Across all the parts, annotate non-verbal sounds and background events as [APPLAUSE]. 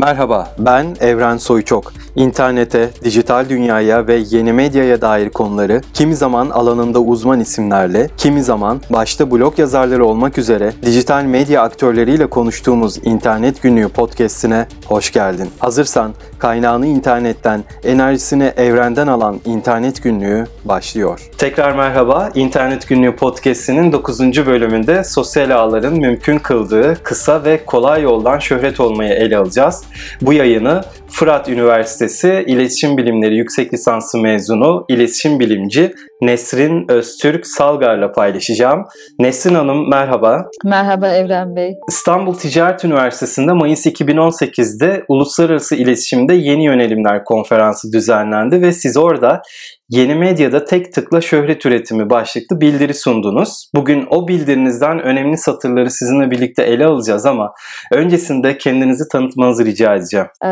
Merhaba, ben Evren Soyçok. İnternete, dijital dünyaya ve yeni medyaya dair konuları kimi zaman alanında uzman isimlerle, kimi zaman başta blog yazarları olmak üzere dijital medya aktörleriyle konuştuğumuz İnternet Günlüğü podcast'ine hoş geldin. Hazırsan kaynağını internetten, enerjisini evrenden alan İnternet Günlüğü başlıyor. Tekrar merhaba, İnternet Günlüğü podcast'inin 9. bölümünde sosyal ağların mümkün kıldığı kısa ve kolay yoldan şöhret olmayı ele alacağız. Bu yayını Fırat Üniversitesi İletişim Bilimleri Yüksek Lisansı mezunu iletişim bilimci Nesrin Öztürk Salgar'la paylaşacağım. Nesrin Hanım merhaba. Merhaba Evren Bey. İstanbul Ticaret Üniversitesi'nde Mayıs 2018'de Uluslararası İletişimde Yeni Yönelimler Konferansı düzenlendi ve siz orada Yeni medyada tek tıkla şöhret üretimi başlıklı bildiri sundunuz. Bugün o bildirinizden önemli satırları sizinle birlikte ele alacağız ama öncesinde kendinizi tanıtmanızı rica edeceğim. Ee,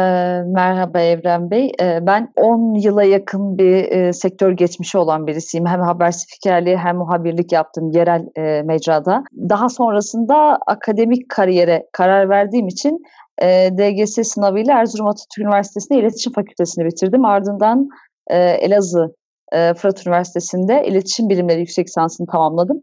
merhaba Evren Bey. Ee, ben 10 yıla yakın bir e, sektör geçmişi olan birisiyim. Hem haber spikerliği hem muhabirlik yaptım yerel e, mecrada. Daha sonrasında akademik kariyere karar verdiğim için e, DGS sınavıyla Erzurum Atatürk Üniversitesi'nde İletişim Fakültesini bitirdim. Ardından e, Elazığ e, Fırat Üniversitesi'nde iletişim bilimleri yüksek lisansını tamamladım.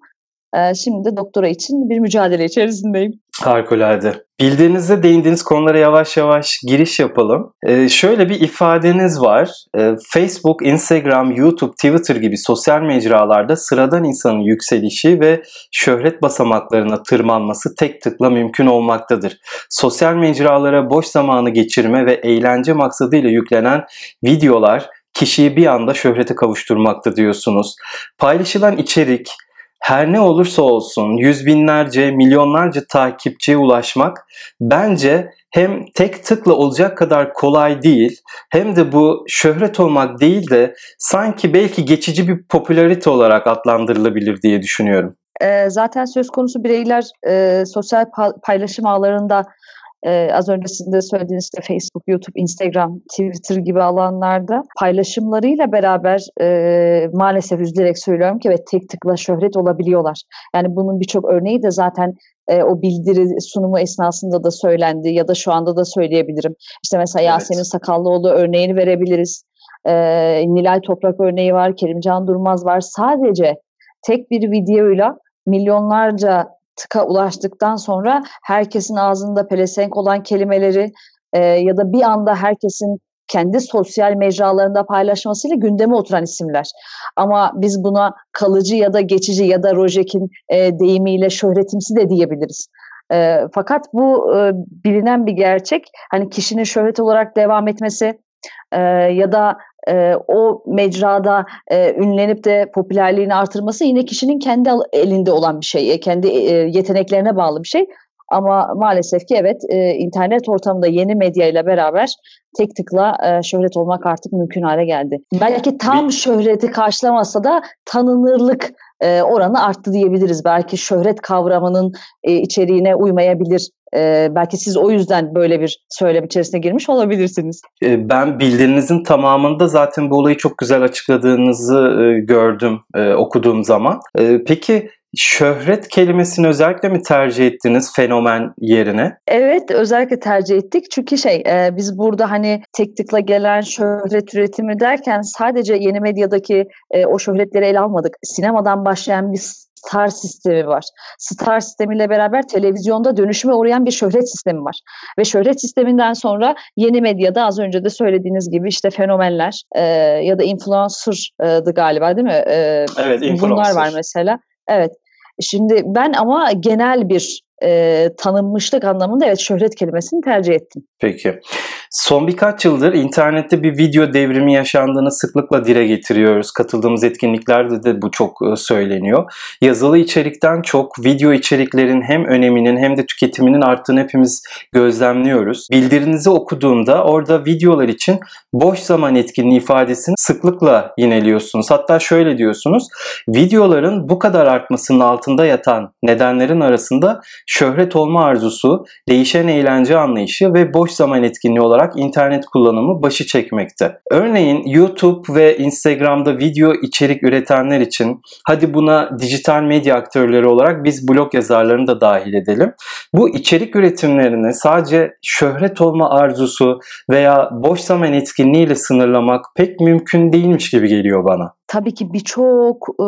E, şimdi de doktora için bir mücadele içerisindeyim. Harikulade. Bildiğinizde değindiğiniz konulara yavaş yavaş giriş yapalım. Ee, şöyle bir ifadeniz var. Ee, Facebook, Instagram, YouTube, Twitter gibi sosyal mecralarda sıradan insanın yükselişi ve şöhret basamaklarına tırmanması tek tıkla mümkün olmaktadır. Sosyal mecralara boş zamanı geçirme ve eğlence maksadıyla yüklenen videolar kişiyi bir anda şöhrete kavuşturmakta diyorsunuz. Paylaşılan içerik her ne olursa olsun yüz binlerce, milyonlarca takipçiye ulaşmak bence hem tek tıkla olacak kadar kolay değil hem de bu şöhret olmak değil de sanki belki geçici bir popülarite olarak adlandırılabilir diye düşünüyorum. zaten söz konusu bireyler e, sosyal paylaşım ağlarında e, az öncesinde söylediğiniz işte Facebook, YouTube, Instagram, Twitter gibi alanlarda paylaşımlarıyla beraber e, maalesef üzülerek söylüyorum ki evet tek tıkla şöhret olabiliyorlar. Yani bunun birçok örneği de zaten e, o bildiri sunumu esnasında da söylendi ya da şu anda da söyleyebilirim. İşte mesela evet. Yasemin Sakallıoğlu örneğini verebiliriz. E, Nilay Toprak örneği var, Kerimcan Durmaz var. Sadece tek bir videoyla milyonlarca tıka ulaştıktan sonra herkesin ağzında pelesenk olan kelimeleri e, ya da bir anda herkesin kendi sosyal mecralarında paylaşmasıyla gündeme oturan isimler. Ama biz buna kalıcı ya da geçici ya da Rojek'in e, deyimiyle şöhretimsi de diyebiliriz. E, fakat bu e, bilinen bir gerçek. Hani kişinin şöhret olarak devam etmesi e, ya da e, o mecrada e, ünlenip de popülerliğini artırması yine kişinin kendi elinde olan bir şey, e, kendi e, yeteneklerine bağlı bir şey. Ama maalesef ki evet e, internet ortamında yeni medya ile beraber tek tıkla e, şöhret olmak artık mümkün hale geldi. Belki tam şöhreti karşılamasa da tanınırlık e, oranı arttı diyebiliriz. Belki şöhret kavramının e, içeriğine uymayabilir. E, belki siz o yüzden böyle bir söylem içerisine girmiş olabilirsiniz. E, ben bildirinizin tamamında zaten bu olayı çok güzel açıkladığınızı e, gördüm e, okuduğum zaman. Peki Şöhret kelimesini özellikle mi tercih ettiniz fenomen yerine? Evet özellikle tercih ettik. Çünkü şey e, biz burada hani tek tıkla gelen şöhret üretimi derken sadece yeni medyadaki e, o şöhretleri ele almadık. Sinemadan başlayan bir star sistemi var. Star sistemiyle beraber televizyonda dönüşüme uğrayan bir şöhret sistemi var. Ve şöhret sisteminden sonra yeni medyada az önce de söylediğiniz gibi işte fenomenler e, ya da influencer'dı galiba değil mi? E, evet influencer. Bunlar var mesela. Evet. Şimdi ben ama genel bir e, tanınmışlık anlamında evet şöhret kelimesini tercih ettim. Peki. Son birkaç yıldır internette bir video devrimi yaşandığını sıklıkla dile getiriyoruz. Katıldığımız etkinliklerde de bu çok e, söyleniyor. Yazılı içerikten çok video içeriklerin hem öneminin hem de tüketiminin arttığını hepimiz gözlemliyoruz. Bildirinizi okuduğumda orada videolar için boş zaman etkinliği ifadesini sıklıkla yineliyorsunuz. Hatta şöyle diyorsunuz. Videoların bu kadar artmasının altında yatan nedenlerin arasında şöhret olma arzusu, değişen eğlence anlayışı ve boş zaman etkinliği olarak olarak internet kullanımı başı çekmekte. Örneğin YouTube ve Instagram'da video içerik üretenler için hadi buna dijital medya aktörleri olarak biz blog yazarlarını da dahil edelim. Bu içerik üretimlerini sadece şöhret olma arzusu veya boş zaman etkinliğiyle sınırlamak pek mümkün değilmiş gibi geliyor bana. Tabii ki birçok e,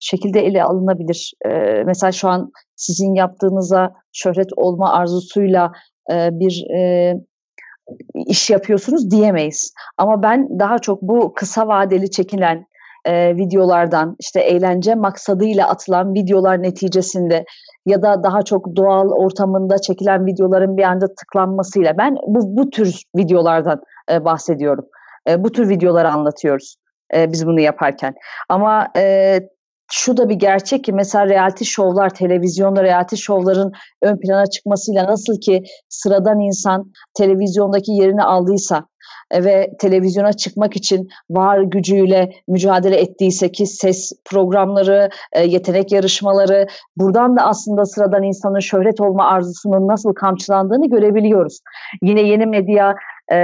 şekilde ele alınabilir. E, mesela şu an sizin yaptığınıza şöhret olma arzusuyla e, bir e, iş yapıyorsunuz diyemeyiz. Ama ben daha çok bu kısa vadeli çekilen e, videolardan işte eğlence maksadıyla atılan videolar neticesinde ya da daha çok doğal ortamında çekilen videoların bir anda tıklanmasıyla ben bu, bu tür videolardan e, bahsediyorum. E, bu tür videoları anlatıyoruz e, biz bunu yaparken. Ama e, şu da bir gerçek ki mesela reality şovlar, televizyonda reality şovların ön plana çıkmasıyla nasıl ki sıradan insan televizyondaki yerini aldıysa e, ve televizyona çıkmak için var gücüyle mücadele ettiyse ki ses programları, e, yetenek yarışmaları buradan da aslında sıradan insanın şöhret olma arzusunun nasıl kamçılandığını görebiliyoruz. Yine yeni medya e,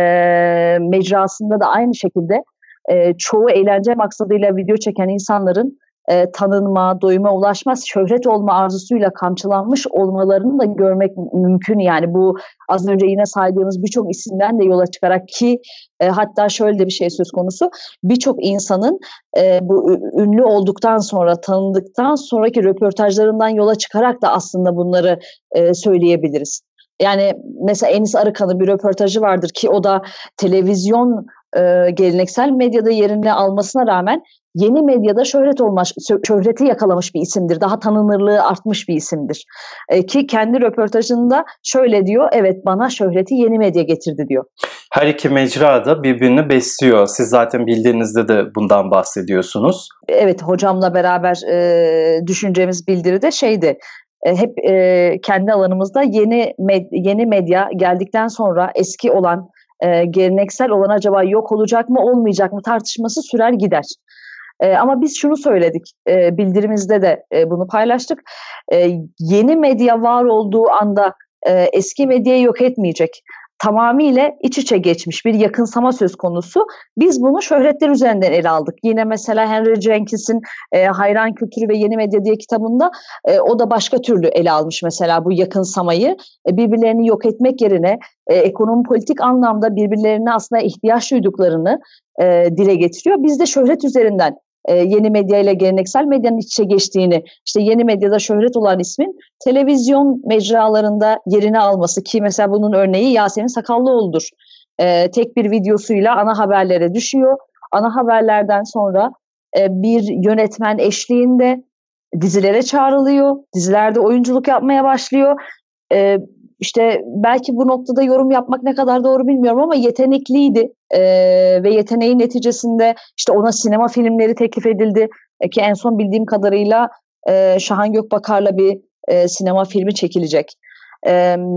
mecrasında da aynı şekilde e, çoğu eğlence maksadıyla video çeken insanların e, tanınma, doyuma ulaşma, şöhret olma arzusuyla kamçılanmış olmalarını da görmek mümkün. Yani bu az önce yine saydığımız birçok isimden de yola çıkarak ki e, hatta şöyle de bir şey söz konusu. Birçok insanın e, bu ünlü olduktan sonra, tanındıktan sonraki röportajlarından yola çıkarak da aslında bunları e, söyleyebiliriz. Yani mesela Enis Arıkan'ın bir röportajı vardır ki o da televizyon e, geleneksel medyada yerini almasına rağmen yeni medyada şöhret olmuş, şöhreti yakalamış bir isimdir. Daha tanınırlığı artmış bir isimdir. E, ki kendi röportajında şöyle diyor, evet bana şöhreti yeni medya getirdi diyor. Her iki mecra da birbirini besliyor. Siz zaten bildiğinizde de bundan bahsediyorsunuz. Evet, hocamla beraber e, düşüncemiz bildiride şeydi, e, hep e, kendi alanımızda yeni med, yeni medya geldikten sonra eski olan e, geleneksel olan acaba yok olacak mı olmayacak mı tartışması sürer gider. E, ama biz şunu söyledik, e, bildirimizde de e, bunu paylaştık. E, yeni medya var olduğu anda e, eski medyayı yok etmeyecek tamamıyla iç içe geçmiş bir yakınsama söz konusu. Biz bunu şöhretler üzerinden ele aldık. Yine mesela Henry Jenkins'in e, Hayran Kültürü ve Yeni Medya diye kitabında e, o da başka türlü ele almış mesela bu yakınsamayı. E, birbirlerini yok etmek yerine e, ekonomi politik anlamda birbirlerine aslında ihtiyaç duyduklarını e, dile getiriyor. Biz de şöhret üzerinden e, yeni medya ile geleneksel medyanın iç içe geçtiğini, işte yeni medyada şöhret olan ismin televizyon mecralarında yerini alması ki mesela bunun örneği Yasemin Sakallıoğlu'dur. E, tek bir videosuyla ana haberlere düşüyor. Ana haberlerden sonra e, bir yönetmen eşliğinde dizilere çağrılıyor. Dizilerde oyunculuk yapmaya başlıyor. E, işte belki bu noktada yorum yapmak ne kadar doğru bilmiyorum ama yetenekliydi e, ve yeteneğin neticesinde işte ona sinema filmleri teklif edildi e, ki en son bildiğim kadarıyla e, Şahan Gökbakar'la bir e, sinema filmi çekilecek. E,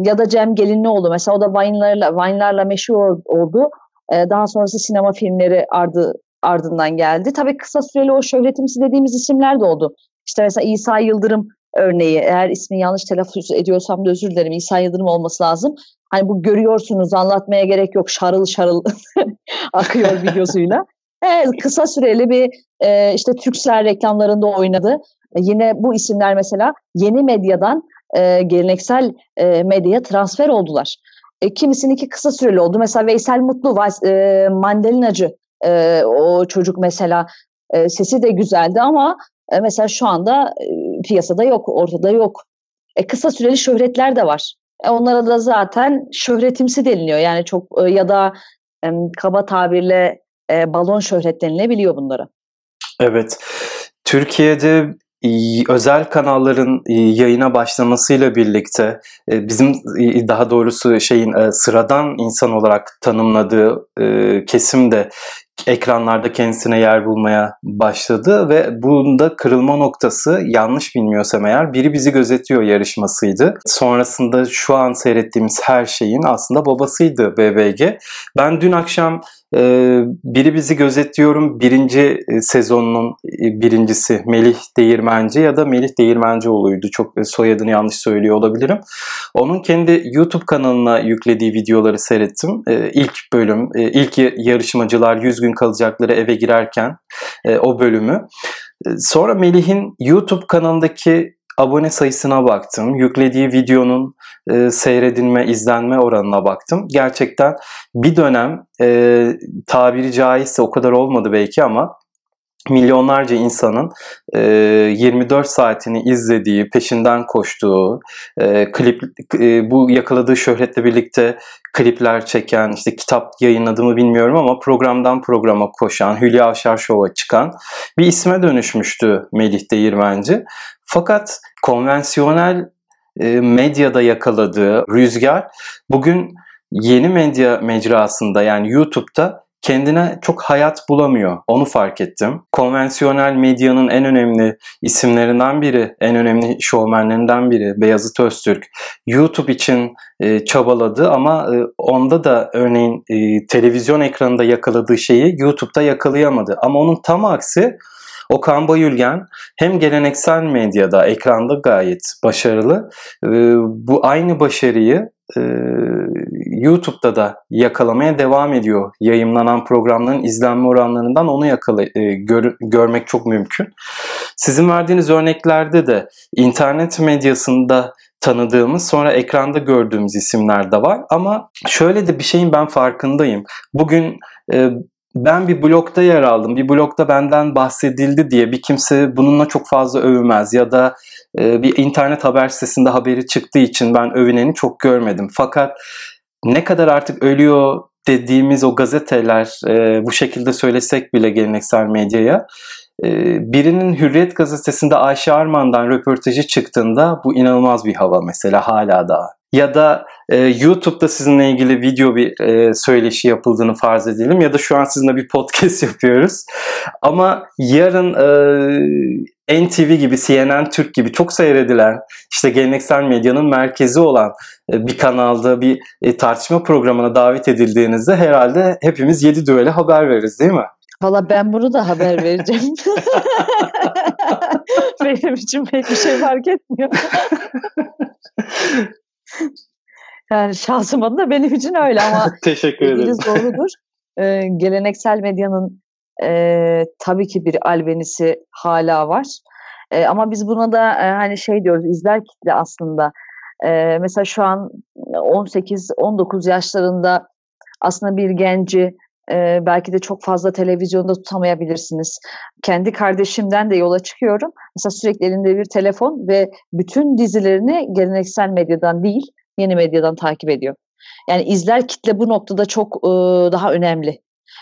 ya da Cem Gelinlioğlu mesela o da Vine'larla, Vine'larla meşhur oldu. E, daha sonrası sinema filmleri ardı ardından geldi. Tabii kısa süreli o şöhretimsi dediğimiz isimler de oldu. İşte mesela İsa Yıldırım örneği eğer ismini yanlış telaffuz ediyorsam da özür dilerim İsa Yıldırım olması lazım. Hani bu görüyorsunuz anlatmaya gerek yok şarıl şarıl [LAUGHS] akıyor videosuyla. Evet, kısa süreli bir e, işte Türksel reklamlarında oynadı. E, yine bu isimler mesela yeni medyadan e, geleneksel e, medyaya transfer oldular. E, ki kısa süreli oldu. Mesela Veysel Mutlu, e, Mandalinacı e, o çocuk mesela e, sesi de güzeldi ama e, mesela şu anda e, piyasada yok, ortada yok. E, kısa süreli şöhretler de var. E, onlara da zaten şöhretimsi deniliyor. Yani çok e, ya da kaba tabirle balon şöhret denilebiliyor bunlara. Evet. Türkiye'de özel kanalların yayına başlamasıyla birlikte bizim daha doğrusu şeyin sıradan insan olarak tanımladığı kesim de ekranlarda kendisine yer bulmaya başladı ve bunda kırılma noktası yanlış bilmiyorsam eğer biri bizi gözetiyor yarışmasıydı. Sonrasında şu an seyrettiğimiz her şeyin aslında babasıydı BBG. Ben dün akşam Biri Bizi Gözetliyorum birinci e, sezonunun e, birincisi Melih Değirmenci ya da Melih Değirmencioğlu'ydu. Çok e, soyadını yanlış söylüyor olabilirim. Onun kendi YouTube kanalına yüklediği videoları seyrettim. Ee, ilk bölüm, ilk yarışmacılar 100 gün kalacakları eve girerken o bölümü. Sonra Melih'in YouTube kanalındaki abone sayısına baktım. Yüklediği videonun e, seyredilme, izlenme oranına baktım. Gerçekten bir dönem e, tabiri caizse o kadar olmadı belki ama milyonlarca insanın e, 24 saatini izlediği, peşinden koştuğu, e, klip e, bu yakaladığı şöhretle birlikte klipler çeken, işte kitap yayınladığımı bilmiyorum ama programdan programa koşan, Hülya Avşar Show'a çıkan bir isme dönüşmüştü Melih Değirmenci. Fakat konvansiyonel e, medyada yakaladığı rüzgar bugün yeni medya mecrasında yani YouTube'da kendine çok hayat bulamıyor. Onu fark ettim. Konvansiyonel medyanın en önemli isimlerinden biri, en önemli şovmenlerinden biri Beyazıt Öztürk. YouTube için e, çabaladı ama e, onda da örneğin e, televizyon ekranında yakaladığı şeyi YouTube'da yakalayamadı. Ama onun tam aksi Okan Bayülgen hem geleneksel medyada, ekranda gayet başarılı. Ee, bu aynı başarıyı e, YouTube'da da yakalamaya devam ediyor. Yayınlanan programların izlenme oranlarından onu yakala, e, gör, görmek çok mümkün. Sizin verdiğiniz örneklerde de internet medyasında tanıdığımız sonra ekranda gördüğümüz isimler de var. Ama şöyle de bir şeyin ben farkındayım. Bugün e, ben bir blokta yer aldım. Bir blokta benden bahsedildi diye bir kimse bununla çok fazla övmez ya da e, bir internet haber sitesinde haberi çıktığı için ben övüneni çok görmedim. Fakat ne kadar artık ölüyor dediğimiz o gazeteler e, bu şekilde söylesek bile geleneksel medyaya e, birinin Hürriyet gazetesinde Ayşe Arman'dan röportajı çıktığında bu inanılmaz bir hava mesela hala daha ya da e, YouTube'da sizinle ilgili video bir e, söyleşi yapıldığını farz edelim ya da şu an sizinle bir podcast [LAUGHS] yapıyoruz. Ama yarın e, NTV gibi, CNN Türk gibi çok seyredilen işte geleneksel medyanın merkezi olan e, bir kanalda bir e, tartışma programına davet edildiğinizde herhalde hepimiz 7 düğele haber veririz değil mi? Valla ben bunu da haber vereceğim. [LAUGHS] Benim için pek bir şey fark etmiyor. yani şahsım adına benim için öyle ama [LAUGHS] teşekkür ederim. doğrudur. Ee, geleneksel medyanın e, tabii ki bir albenisi hala var. E, ama biz buna da e, hani şey diyoruz izler kitle aslında. E, mesela şu an 18-19 yaşlarında aslında bir genci e, belki de çok fazla televizyonda tutamayabilirsiniz. Kendi kardeşimden de yola çıkıyorum. Mesela sürekli elinde bir telefon ve bütün dizilerini geleneksel medyadan değil, yeni medyadan takip ediyor. Yani izler kitle bu noktada çok e, daha önemli.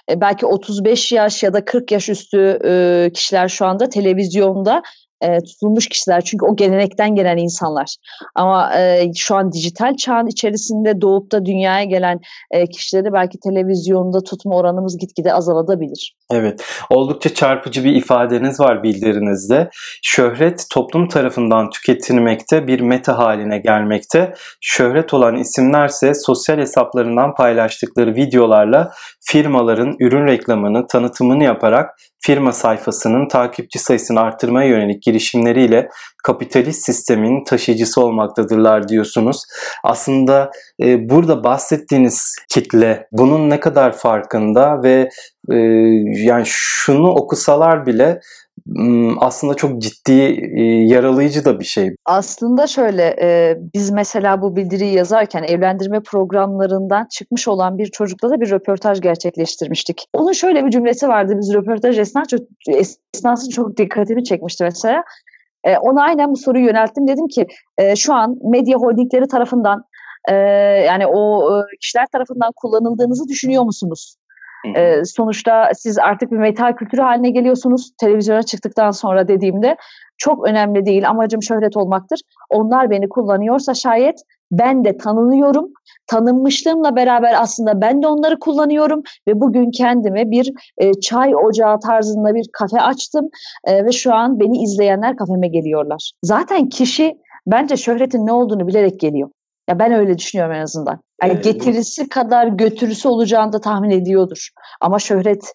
E, belki 35 yaş ya da 40 yaş üstü e, kişiler şu anda televizyonda e, tutulmuş kişiler. Çünkü o gelenekten gelen insanlar. Ama e, şu an dijital çağın içerisinde doğup da dünyaya gelen e, kişileri belki televizyonda tutma oranımız gitgide azalabilir. Evet. Oldukça çarpıcı bir ifadeniz var bildirinizde. Şöhret toplum tarafından tüketilmekte, bir meta haline gelmekte. Şöhret olan isimlerse sosyal hesaplarından paylaştıkları videolarla firmaların ürün reklamını, tanıtımını yaparak firma sayfasının takipçi sayısını arttırmaya yönelik girişimleriyle kapitalist sistemin taşıyıcısı olmaktadırlar diyorsunuz. Aslında e, burada bahsettiğiniz kitle bunun ne kadar farkında ve e, yani şunu okusalar bile aslında çok ciddi yaralayıcı da bir şey. Aslında şöyle biz mesela bu bildiriyi yazarken evlendirme programlarından çıkmış olan bir çocukla da bir röportaj gerçekleştirmiştik. Onun şöyle bir cümlesi vardı biz röportaj esnasında çok, dikkatimi çekmişti mesela. Ona aynen bu soruyu yönelttim. Dedim ki şu an medya holdingleri tarafından yani o kişiler tarafından kullanıldığınızı düşünüyor musunuz? E, sonuçta siz artık bir metal kültürü haline geliyorsunuz televizyona çıktıktan sonra dediğimde çok önemli değil amacım şöhret olmaktır. Onlar beni kullanıyorsa şayet ben de tanınıyorum. Tanınmışlığımla beraber aslında ben de onları kullanıyorum ve bugün kendime bir e, çay ocağı tarzında bir kafe açtım e, ve şu an beni izleyenler kafeme geliyorlar. Zaten kişi bence şöhretin ne olduğunu bilerek geliyor. Ya ben öyle düşünüyorum en azından. Yani getirisi kadar götürüsü olacağını da tahmin ediyordur. Ama şöhret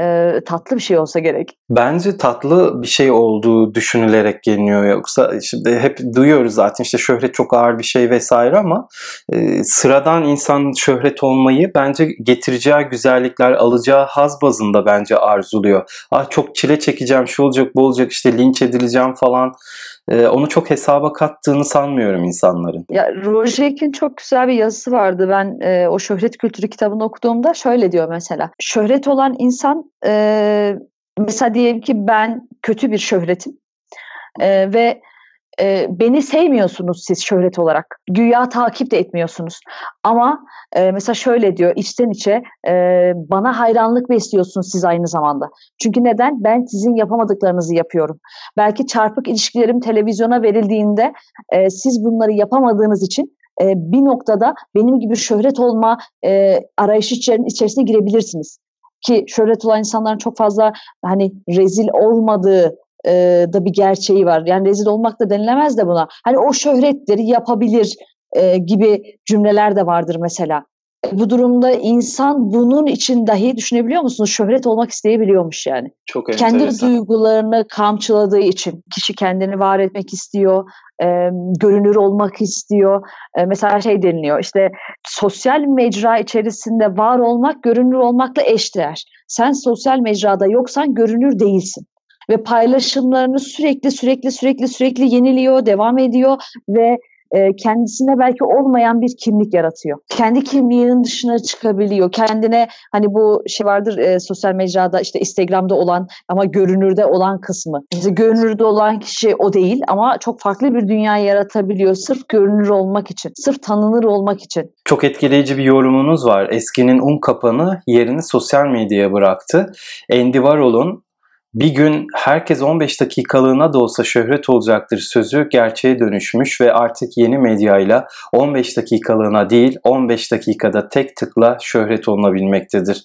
e, tatlı bir şey olsa gerek. Bence tatlı bir şey olduğu düşünülerek geliniyor yoksa şimdi hep duyuyoruz zaten işte şöhret çok ağır bir şey vesaire ama e, sıradan insan şöhret olmayı bence getireceği güzellikler alacağı haz bazında bence arzuluyor. Ah çok çile çekeceğim şu olacak bu olacak işte linç edileceğim falan e, onu çok hesaba kattığını sanmıyorum insanların. Ya Rojak'in çok güzel bir yazısı vardı. Ben e, o şöhret kültürü kitabını okuduğumda şöyle diyor mesela. Şöhret olan insan e, mesela diyelim ki ben kötü bir şöhretim e, ve e, beni sevmiyorsunuz siz şöhret olarak. Güya takip de etmiyorsunuz. Ama e, mesela şöyle diyor içten içe e, bana hayranlık besliyorsunuz siz aynı zamanda. Çünkü neden? Ben sizin yapamadıklarınızı yapıyorum. Belki çarpık ilişkilerim televizyona verildiğinde e, siz bunları yapamadığınız için e, bir noktada benim gibi şöhret olma e, arayışı içerisine girebilirsiniz ki şöhret olan insanların çok fazla hani rezil olmadığı e, da bir gerçeği var. Yani rezil olmak da denilemez de buna. Hani o şöhretleri yapabilir e, gibi cümleler de vardır mesela. E, bu durumda insan bunun için dahi düşünebiliyor musunuz? Şöhret olmak isteyebiliyormuş yani. Çok Kendi duygularını kamçıladığı için kişi kendini var etmek istiyor, e, görünür olmak istiyor. E, mesela şey deniliyor işte sosyal mecra içerisinde var olmak görünür olmakla eşdeğer. Sen sosyal mecrada yoksan görünür değilsin ve paylaşımlarını sürekli sürekli sürekli sürekli yeniliyor, devam ediyor ve e, kendisine belki olmayan bir kimlik yaratıyor. Kendi kimliğinin dışına çıkabiliyor. Kendine hani bu şey vardır e, sosyal mecrada işte Instagram'da olan ama görünürde olan kısmı. İşte görünürde olan kişi o değil ama çok farklı bir dünya yaratabiliyor sırf görünür olmak için, sırf tanınır olmak için. Çok etkileyici bir yorumunuz var. Eskinin un kapanı yerini sosyal medyaya bıraktı. Andy Warhol'un bir gün herkes 15 dakikalığına da olsa şöhret olacaktır sözü gerçeğe dönüşmüş ve artık yeni medyayla 15 dakikalığına değil 15 dakikada tek tıkla şöhret olunabilmektedir.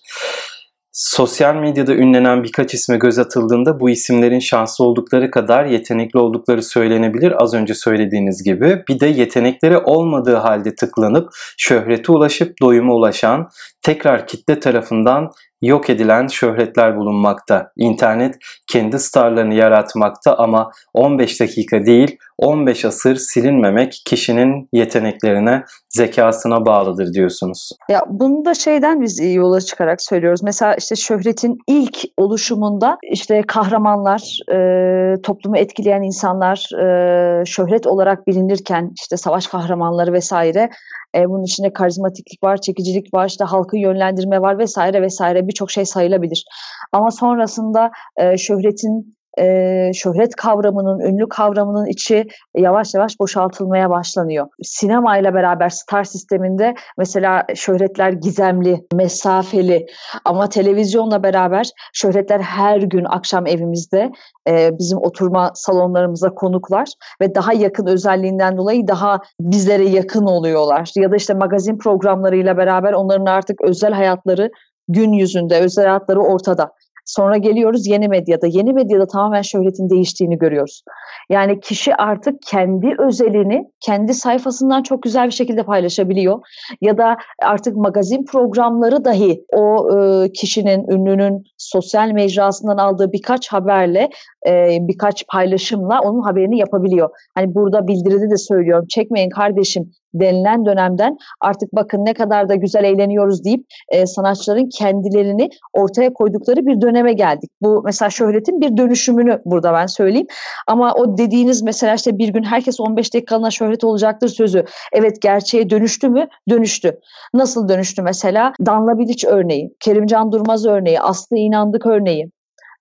Sosyal medyada ünlenen birkaç isme göz atıldığında bu isimlerin şanslı oldukları kadar yetenekli oldukları söylenebilir az önce söylediğiniz gibi. Bir de yetenekleri olmadığı halde tıklanıp şöhrete ulaşıp doyuma ulaşan, tekrar kitle tarafından yok edilen şöhretler bulunmakta. İnternet kendi starlarını yaratmakta ama 15 dakika değil 15 asır silinmemek kişinin yeteneklerine, zekasına bağlıdır diyorsunuz. Ya bunu da şeyden biz yola çıkarak söylüyoruz. Mesela işte şöhretin ilk oluşumunda işte kahramanlar, e, toplumu etkileyen insanlar e, şöhret olarak bilinirken işte savaş kahramanları vesaire e, bunun içinde karizmatiklik var, çekicilik var, işte halkı yönlendirme var vesaire vesaire birçok şey sayılabilir. Ama sonrasında e, şöhretin e, şöhret kavramının, ünlü kavramının içi yavaş yavaş boşaltılmaya başlanıyor. Sinema ile beraber star sisteminde mesela şöhretler gizemli, mesafeli ama televizyonla beraber şöhretler her gün akşam evimizde e, bizim oturma salonlarımıza konuklar ve daha yakın özelliğinden dolayı daha bizlere yakın oluyorlar. Ya da işte magazin programlarıyla beraber onların artık özel hayatları gün yüzünde, özel hayatları ortada. Sonra geliyoruz yeni medyada. Yeni medyada tamamen şöhretin değiştiğini görüyoruz. Yani kişi artık kendi özelini kendi sayfasından çok güzel bir şekilde paylaşabiliyor. Ya da artık magazin programları dahi o e, kişinin, ünlünün sosyal mecrasından aldığı birkaç haberle, e, birkaç paylaşımla onun haberini yapabiliyor. Hani burada bildiride de söylüyorum. Çekmeyin kardeşim denilen dönemden artık bakın ne kadar da güzel eğleniyoruz deyip e, sanatçıların kendilerini ortaya koydukları bir döneme geldik. Bu mesela şöhretin bir dönüşümünü burada ben söyleyeyim. Ama o dediğiniz mesela işte bir gün herkes 15 dakikalığına şöhret olacaktır sözü. Evet gerçeğe dönüştü mü? Dönüştü. Nasıl dönüştü mesela? Danla Bilic örneği, Kerimcan Durmaz örneği, Aslı İnandık örneği.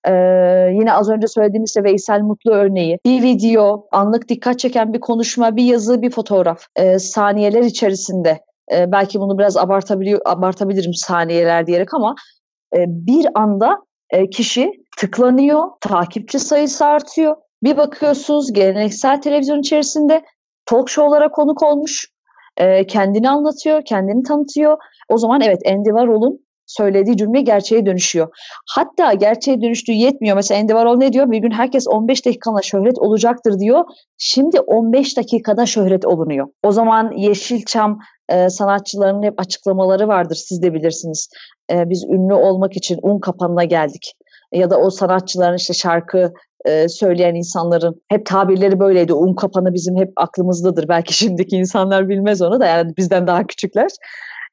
Ee, yine az önce söylediğimiz işte Veysel Mutlu örneği. Bir video, anlık dikkat çeken bir konuşma, bir yazı, bir fotoğraf. Ee, saniyeler içerisinde e, belki bunu biraz abartabiliyor, abartabilirim saniyeler diyerek ama e, bir anda e, kişi tıklanıyor, takipçi sayısı artıyor. Bir bakıyorsunuz geleneksel televizyon içerisinde talk show'lara konuk olmuş, e, kendini anlatıyor, kendini tanıtıyor. O zaman evet Andy Warhol'un söylediği cümle gerçeğe dönüşüyor. Hatta gerçeğe dönüştüğü yetmiyor. Mesela Andy Warhol ne diyor? Bir gün herkes 15 dakikada şöhret olacaktır diyor. Şimdi 15 dakikada şöhret olunuyor. O zaman Yeşilçam e, sanatçılarının hep açıklamaları vardır. Siz de bilirsiniz. E, biz ünlü olmak için un kapanına geldik. Ya da o sanatçıların işte şarkı e, söyleyen insanların hep tabirleri böyleydi. Un kapanı bizim hep aklımızdadır. Belki şimdiki insanlar bilmez onu da yani bizden daha küçükler.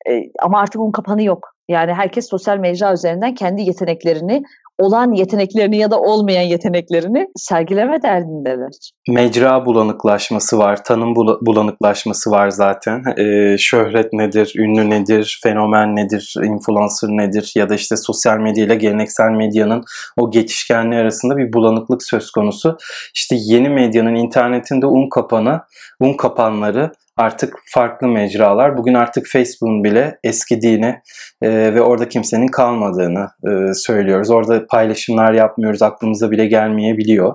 E, ama artık un kapanı yok. Yani herkes sosyal mecra üzerinden kendi yeteneklerini olan yeteneklerini ya da olmayan yeteneklerini sergileme derdindeler. Mecra bulanıklaşması var, tanım bulanıklaşması var zaten. Ee, şöhret nedir, ünlü nedir, fenomen nedir, influencer nedir ya da işte sosyal medya ile geleneksel medyanın o geçişkenliği arasında bir bulanıklık söz konusu. İşte yeni medyanın internetinde un kapanı, un kapanları artık farklı mecralar. Bugün artık Facebook'un bile eskidiğini e, ve orada kimsenin kalmadığını e, söylüyoruz. Orada paylaşımlar yapmıyoruz, aklımıza bile gelmeyebiliyor.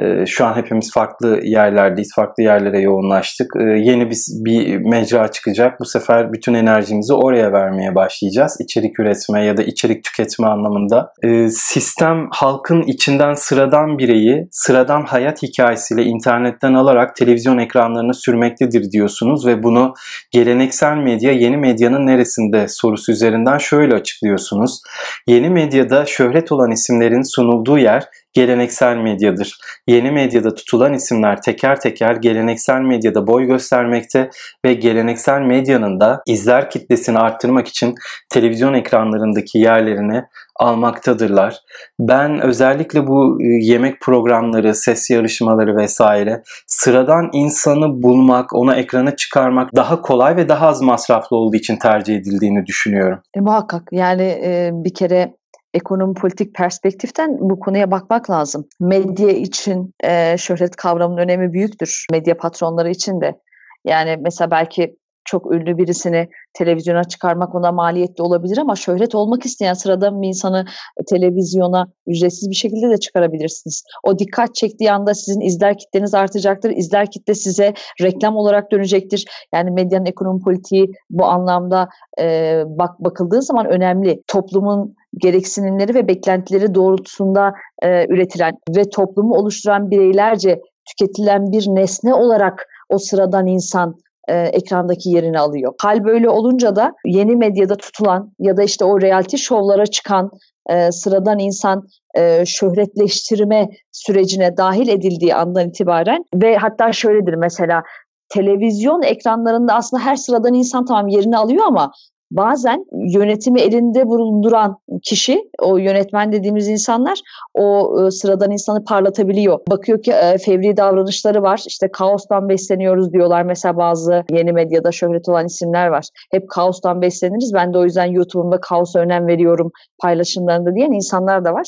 E, şu an hepimiz farklı yerlerdeyiz, farklı yerlere yoğunlaştık. E, yeni bir, bir mecra çıkacak. Bu sefer bütün enerjimizi oraya vermeye başlayacağız. İçerik üretme ya da içerik tüketme anlamında. E, sistem halkın içinden sıradan bireyi, sıradan hayat hikayesiyle internetten alarak televizyon ekranlarına sürmektedir diyor açıklıyorsunuz ve bunu geleneksel medya yeni medyanın neresinde sorusu üzerinden şöyle açıklıyorsunuz. Yeni medyada şöhret olan isimlerin sunulduğu yer geleneksel medyadır. Yeni medyada tutulan isimler teker teker geleneksel medyada boy göstermekte ve geleneksel medyanın da izler kitlesini arttırmak için televizyon ekranlarındaki yerlerini almaktadırlar. Ben özellikle bu e, yemek programları, ses yarışmaları vesaire sıradan insanı bulmak, ona ekrana çıkarmak daha kolay ve daha az masraflı olduğu için tercih edildiğini düşünüyorum. E, muhakkak yani e, bir kere ekonomi politik perspektiften bu konuya bakmak lazım. Medya için e, şöhret kavramının önemi büyüktür. Medya patronları için de. Yani mesela belki çok ünlü birisini televizyona çıkarmak ona maliyetli olabilir ama şöhret olmak isteyen sıradan bir insanı televizyona ücretsiz bir şekilde de çıkarabilirsiniz. O dikkat çektiği anda sizin izler kitleniz artacaktır. İzler kitle size reklam olarak dönecektir. Yani medyanın ekonomi politiği bu anlamda e, bak bakıldığı zaman önemli. Toplumun gereksinimleri ve beklentileri doğrultusunda e, üretilen ve toplumu oluşturan bireylerce tüketilen bir nesne olarak o sıradan insan e, ekrandaki yerini alıyor. Hal böyle olunca da yeni medyada tutulan ya da işte o reality şovlara çıkan e, sıradan insan e, şöhretleştirme sürecine dahil edildiği andan itibaren ve hatta şöyledir mesela televizyon ekranlarında aslında her sıradan insan tamam yerini alıyor ama bazen yönetimi elinde bulunduran kişi, o yönetmen dediğimiz insanlar o e, sıradan insanı parlatabiliyor. Bakıyor ki e, fevri davranışları var. İşte kaostan besleniyoruz diyorlar. Mesela bazı yeni medyada şöhret olan isimler var. Hep kaostan besleniriz. Ben de o yüzden YouTube'umda kaosa önem veriyorum paylaşımlarında diyen insanlar da var.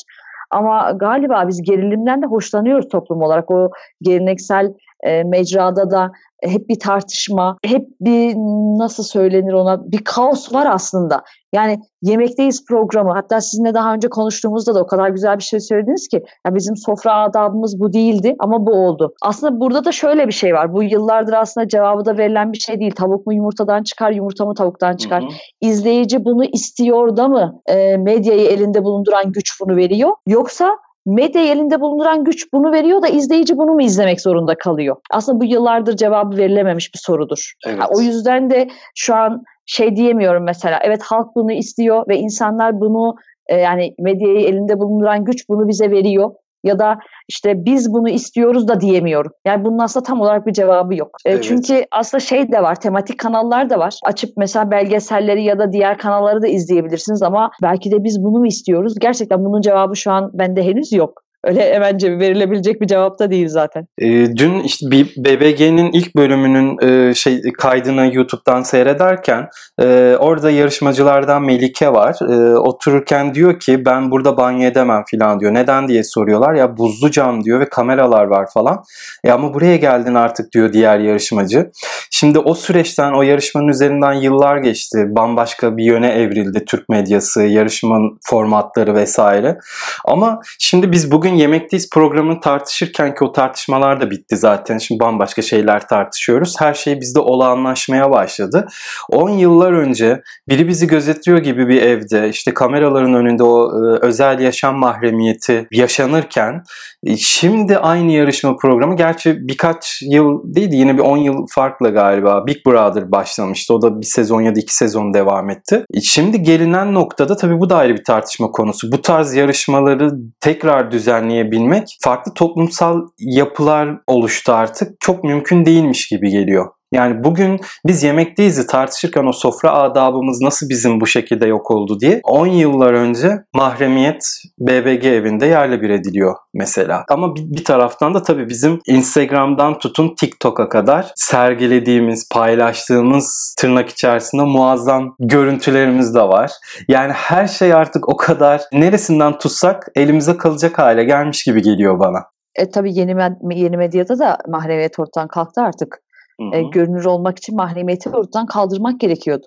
Ama galiba biz gerilimden de hoşlanıyoruz toplum olarak. O geleneksel e, mecrada da hep bir tartışma, hep bir nasıl söylenir ona bir kaos var aslında. Yani Yemekteyiz programı hatta sizinle daha önce konuştuğumuzda da o kadar güzel bir şey söylediniz ki ya bizim sofra adabımız bu değildi ama bu oldu. Aslında burada da şöyle bir şey var. Bu yıllardır aslında cevabı da verilen bir şey değil. Tavuk mu yumurtadan çıkar, yumurta mı tavuktan çıkar? Hı hı. İzleyici bunu istiyor da mı e, medyayı elinde bulunduran güç bunu veriyor? Yoksa medya elinde bulunduran güç bunu veriyor da izleyici bunu mu izlemek zorunda kalıyor? Aslında bu yıllardır cevabı verilememiş bir sorudur. Evet. o yüzden de şu an şey diyemiyorum mesela. Evet halk bunu istiyor ve insanlar bunu e, yani medyayı elinde bulunduran güç bunu bize veriyor ya da işte biz bunu istiyoruz da diyemiyorum. Yani bunun aslında tam olarak bir cevabı yok. E, evet. Çünkü aslında şey de var, tematik kanallar da var. Açıp mesela belgeselleri ya da diğer kanalları da izleyebilirsiniz ama belki de biz bunu mu istiyoruz? Gerçekten bunun cevabı şu an bende henüz yok. Öyle hemence verilebilecek bir cevap da değil zaten. E, dün işte BBG'nin ilk bölümünün e, şey kaydını YouTube'dan seyrederken e, orada yarışmacılardan Melike var. E, otururken diyor ki ben burada banyo edemem falan diyor. Neden diye soruyorlar. Ya buzlu cam diyor ve kameralar var falan. E, ama buraya geldin artık diyor diğer yarışmacı. Şimdi o süreçten o yarışmanın üzerinden yıllar geçti. Bambaşka bir yöne evrildi Türk medyası, yarışmanın formatları vesaire. Ama şimdi biz bugün Yemekteyiz programını tartışırken ki o tartışmalar da bitti zaten. Şimdi bambaşka şeyler tartışıyoruz. Her şey bizde olağanlaşmaya başladı. 10 yıllar önce biri bizi gözetliyor gibi bir evde işte kameraların önünde o e, özel yaşam mahremiyeti yaşanırken e, şimdi aynı yarışma programı gerçi birkaç yıl değil yine bir 10 yıl farklı galiba Big Brother başlamıştı. O da bir sezon ya da iki sezon devam etti. E, şimdi gelinen noktada tabii bu da ayrı bir tartışma konusu. Bu tarz yarışmaları tekrar düzenleyebilmek farklı toplumsal yapılar oluştu artık. Çok mümkün değilmiş gibi geliyor. Yani bugün biz yemekteyiz'i tartışırken o sofra adabımız nasıl bizim bu şekilde yok oldu diye 10 yıllar önce mahremiyet BBG evinde yerle bir ediliyor mesela. Ama bir, taraftan da tabii bizim Instagram'dan tutun TikTok'a kadar sergilediğimiz, paylaştığımız tırnak içerisinde muazzam görüntülerimiz de var. Yani her şey artık o kadar neresinden tutsak elimize kalacak hale gelmiş gibi geliyor bana. E tabii yeni, med- yeni medyada da mahremiyet ortadan kalktı artık. E, görünür olmak için mahremiyeti ortadan kaldırmak gerekiyordu.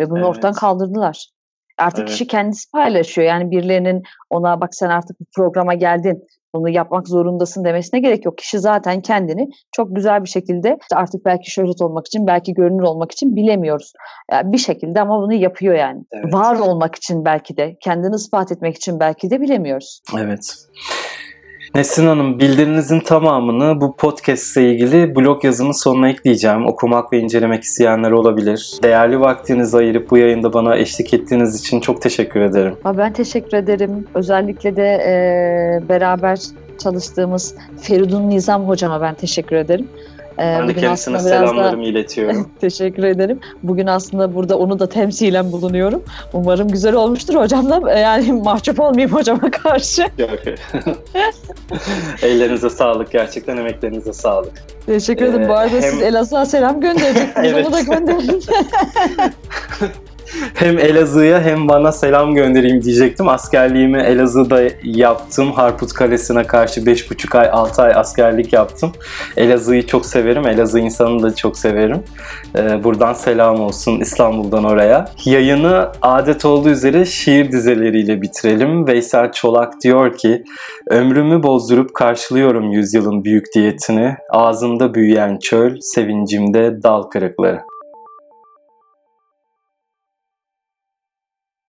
Ve bunu Evet. ortadan kaldırdılar. Artık Evet. kişi kendisi paylaşıyor. Yani birilerinin ona bak sen artık bu programa geldin. Bunu yapmak zorundasın demesine gerek yok. Kişi zaten kendini çok güzel bir şekilde işte artık belki şöhret olmak için, belki görünür olmak için bilemiyoruz. Yani bir şekilde ama bunu yapıyor yani. Evet. Var olmak için belki de, kendini ispat etmek için belki de bilemiyoruz. Evet. Nesin Hanım, bildiriğinizin tamamını bu podcast ile ilgili blog yazımın sonuna ekleyeceğim. Okumak ve incelemek isteyenler olabilir. Değerli vaktinizi ayırıp bu yayında bana eşlik ettiğiniz için çok teşekkür ederim. Ben teşekkür ederim. Özellikle de beraber çalıştığımız Feridun Nizam hocama ben teşekkür ederim. E, Ben de kendisine biraz da- selamlarımı iletiyorum. [LAUGHS] Teşekkür ederim. Bugün aslında burada onu da temsilen bulunuyorum. Umarım güzel olmuştur hocamla. e, Yani [LAUGHS] mahcup olmayayım hocama karşı. [LAUGHS] Yok. Ellerinize sağlık. Gerçekten emeklerinize sağlık. Teşekkür ederim. Ee, Bu arada hem- siz Elazığ'a selam gönderecektiniz. Evet. Onu da gönderin. Hem Elazığ'a hem bana selam göndereyim diyecektim. Askerliğimi Elazığ'da yaptım. Harput Kalesi'ne karşı 5,5 ay 6 ay askerlik yaptım. Elazığ'ı çok severim. Elazığ insanını da çok severim. Ee, buradan selam olsun İstanbul'dan oraya. Yayını adet olduğu üzere şiir dizeleriyle bitirelim. Veysel Çolak diyor ki Ömrümü bozdurup karşılıyorum yüzyılın büyük diyetini. Ağzımda büyüyen çöl, sevincimde dal kırıkları.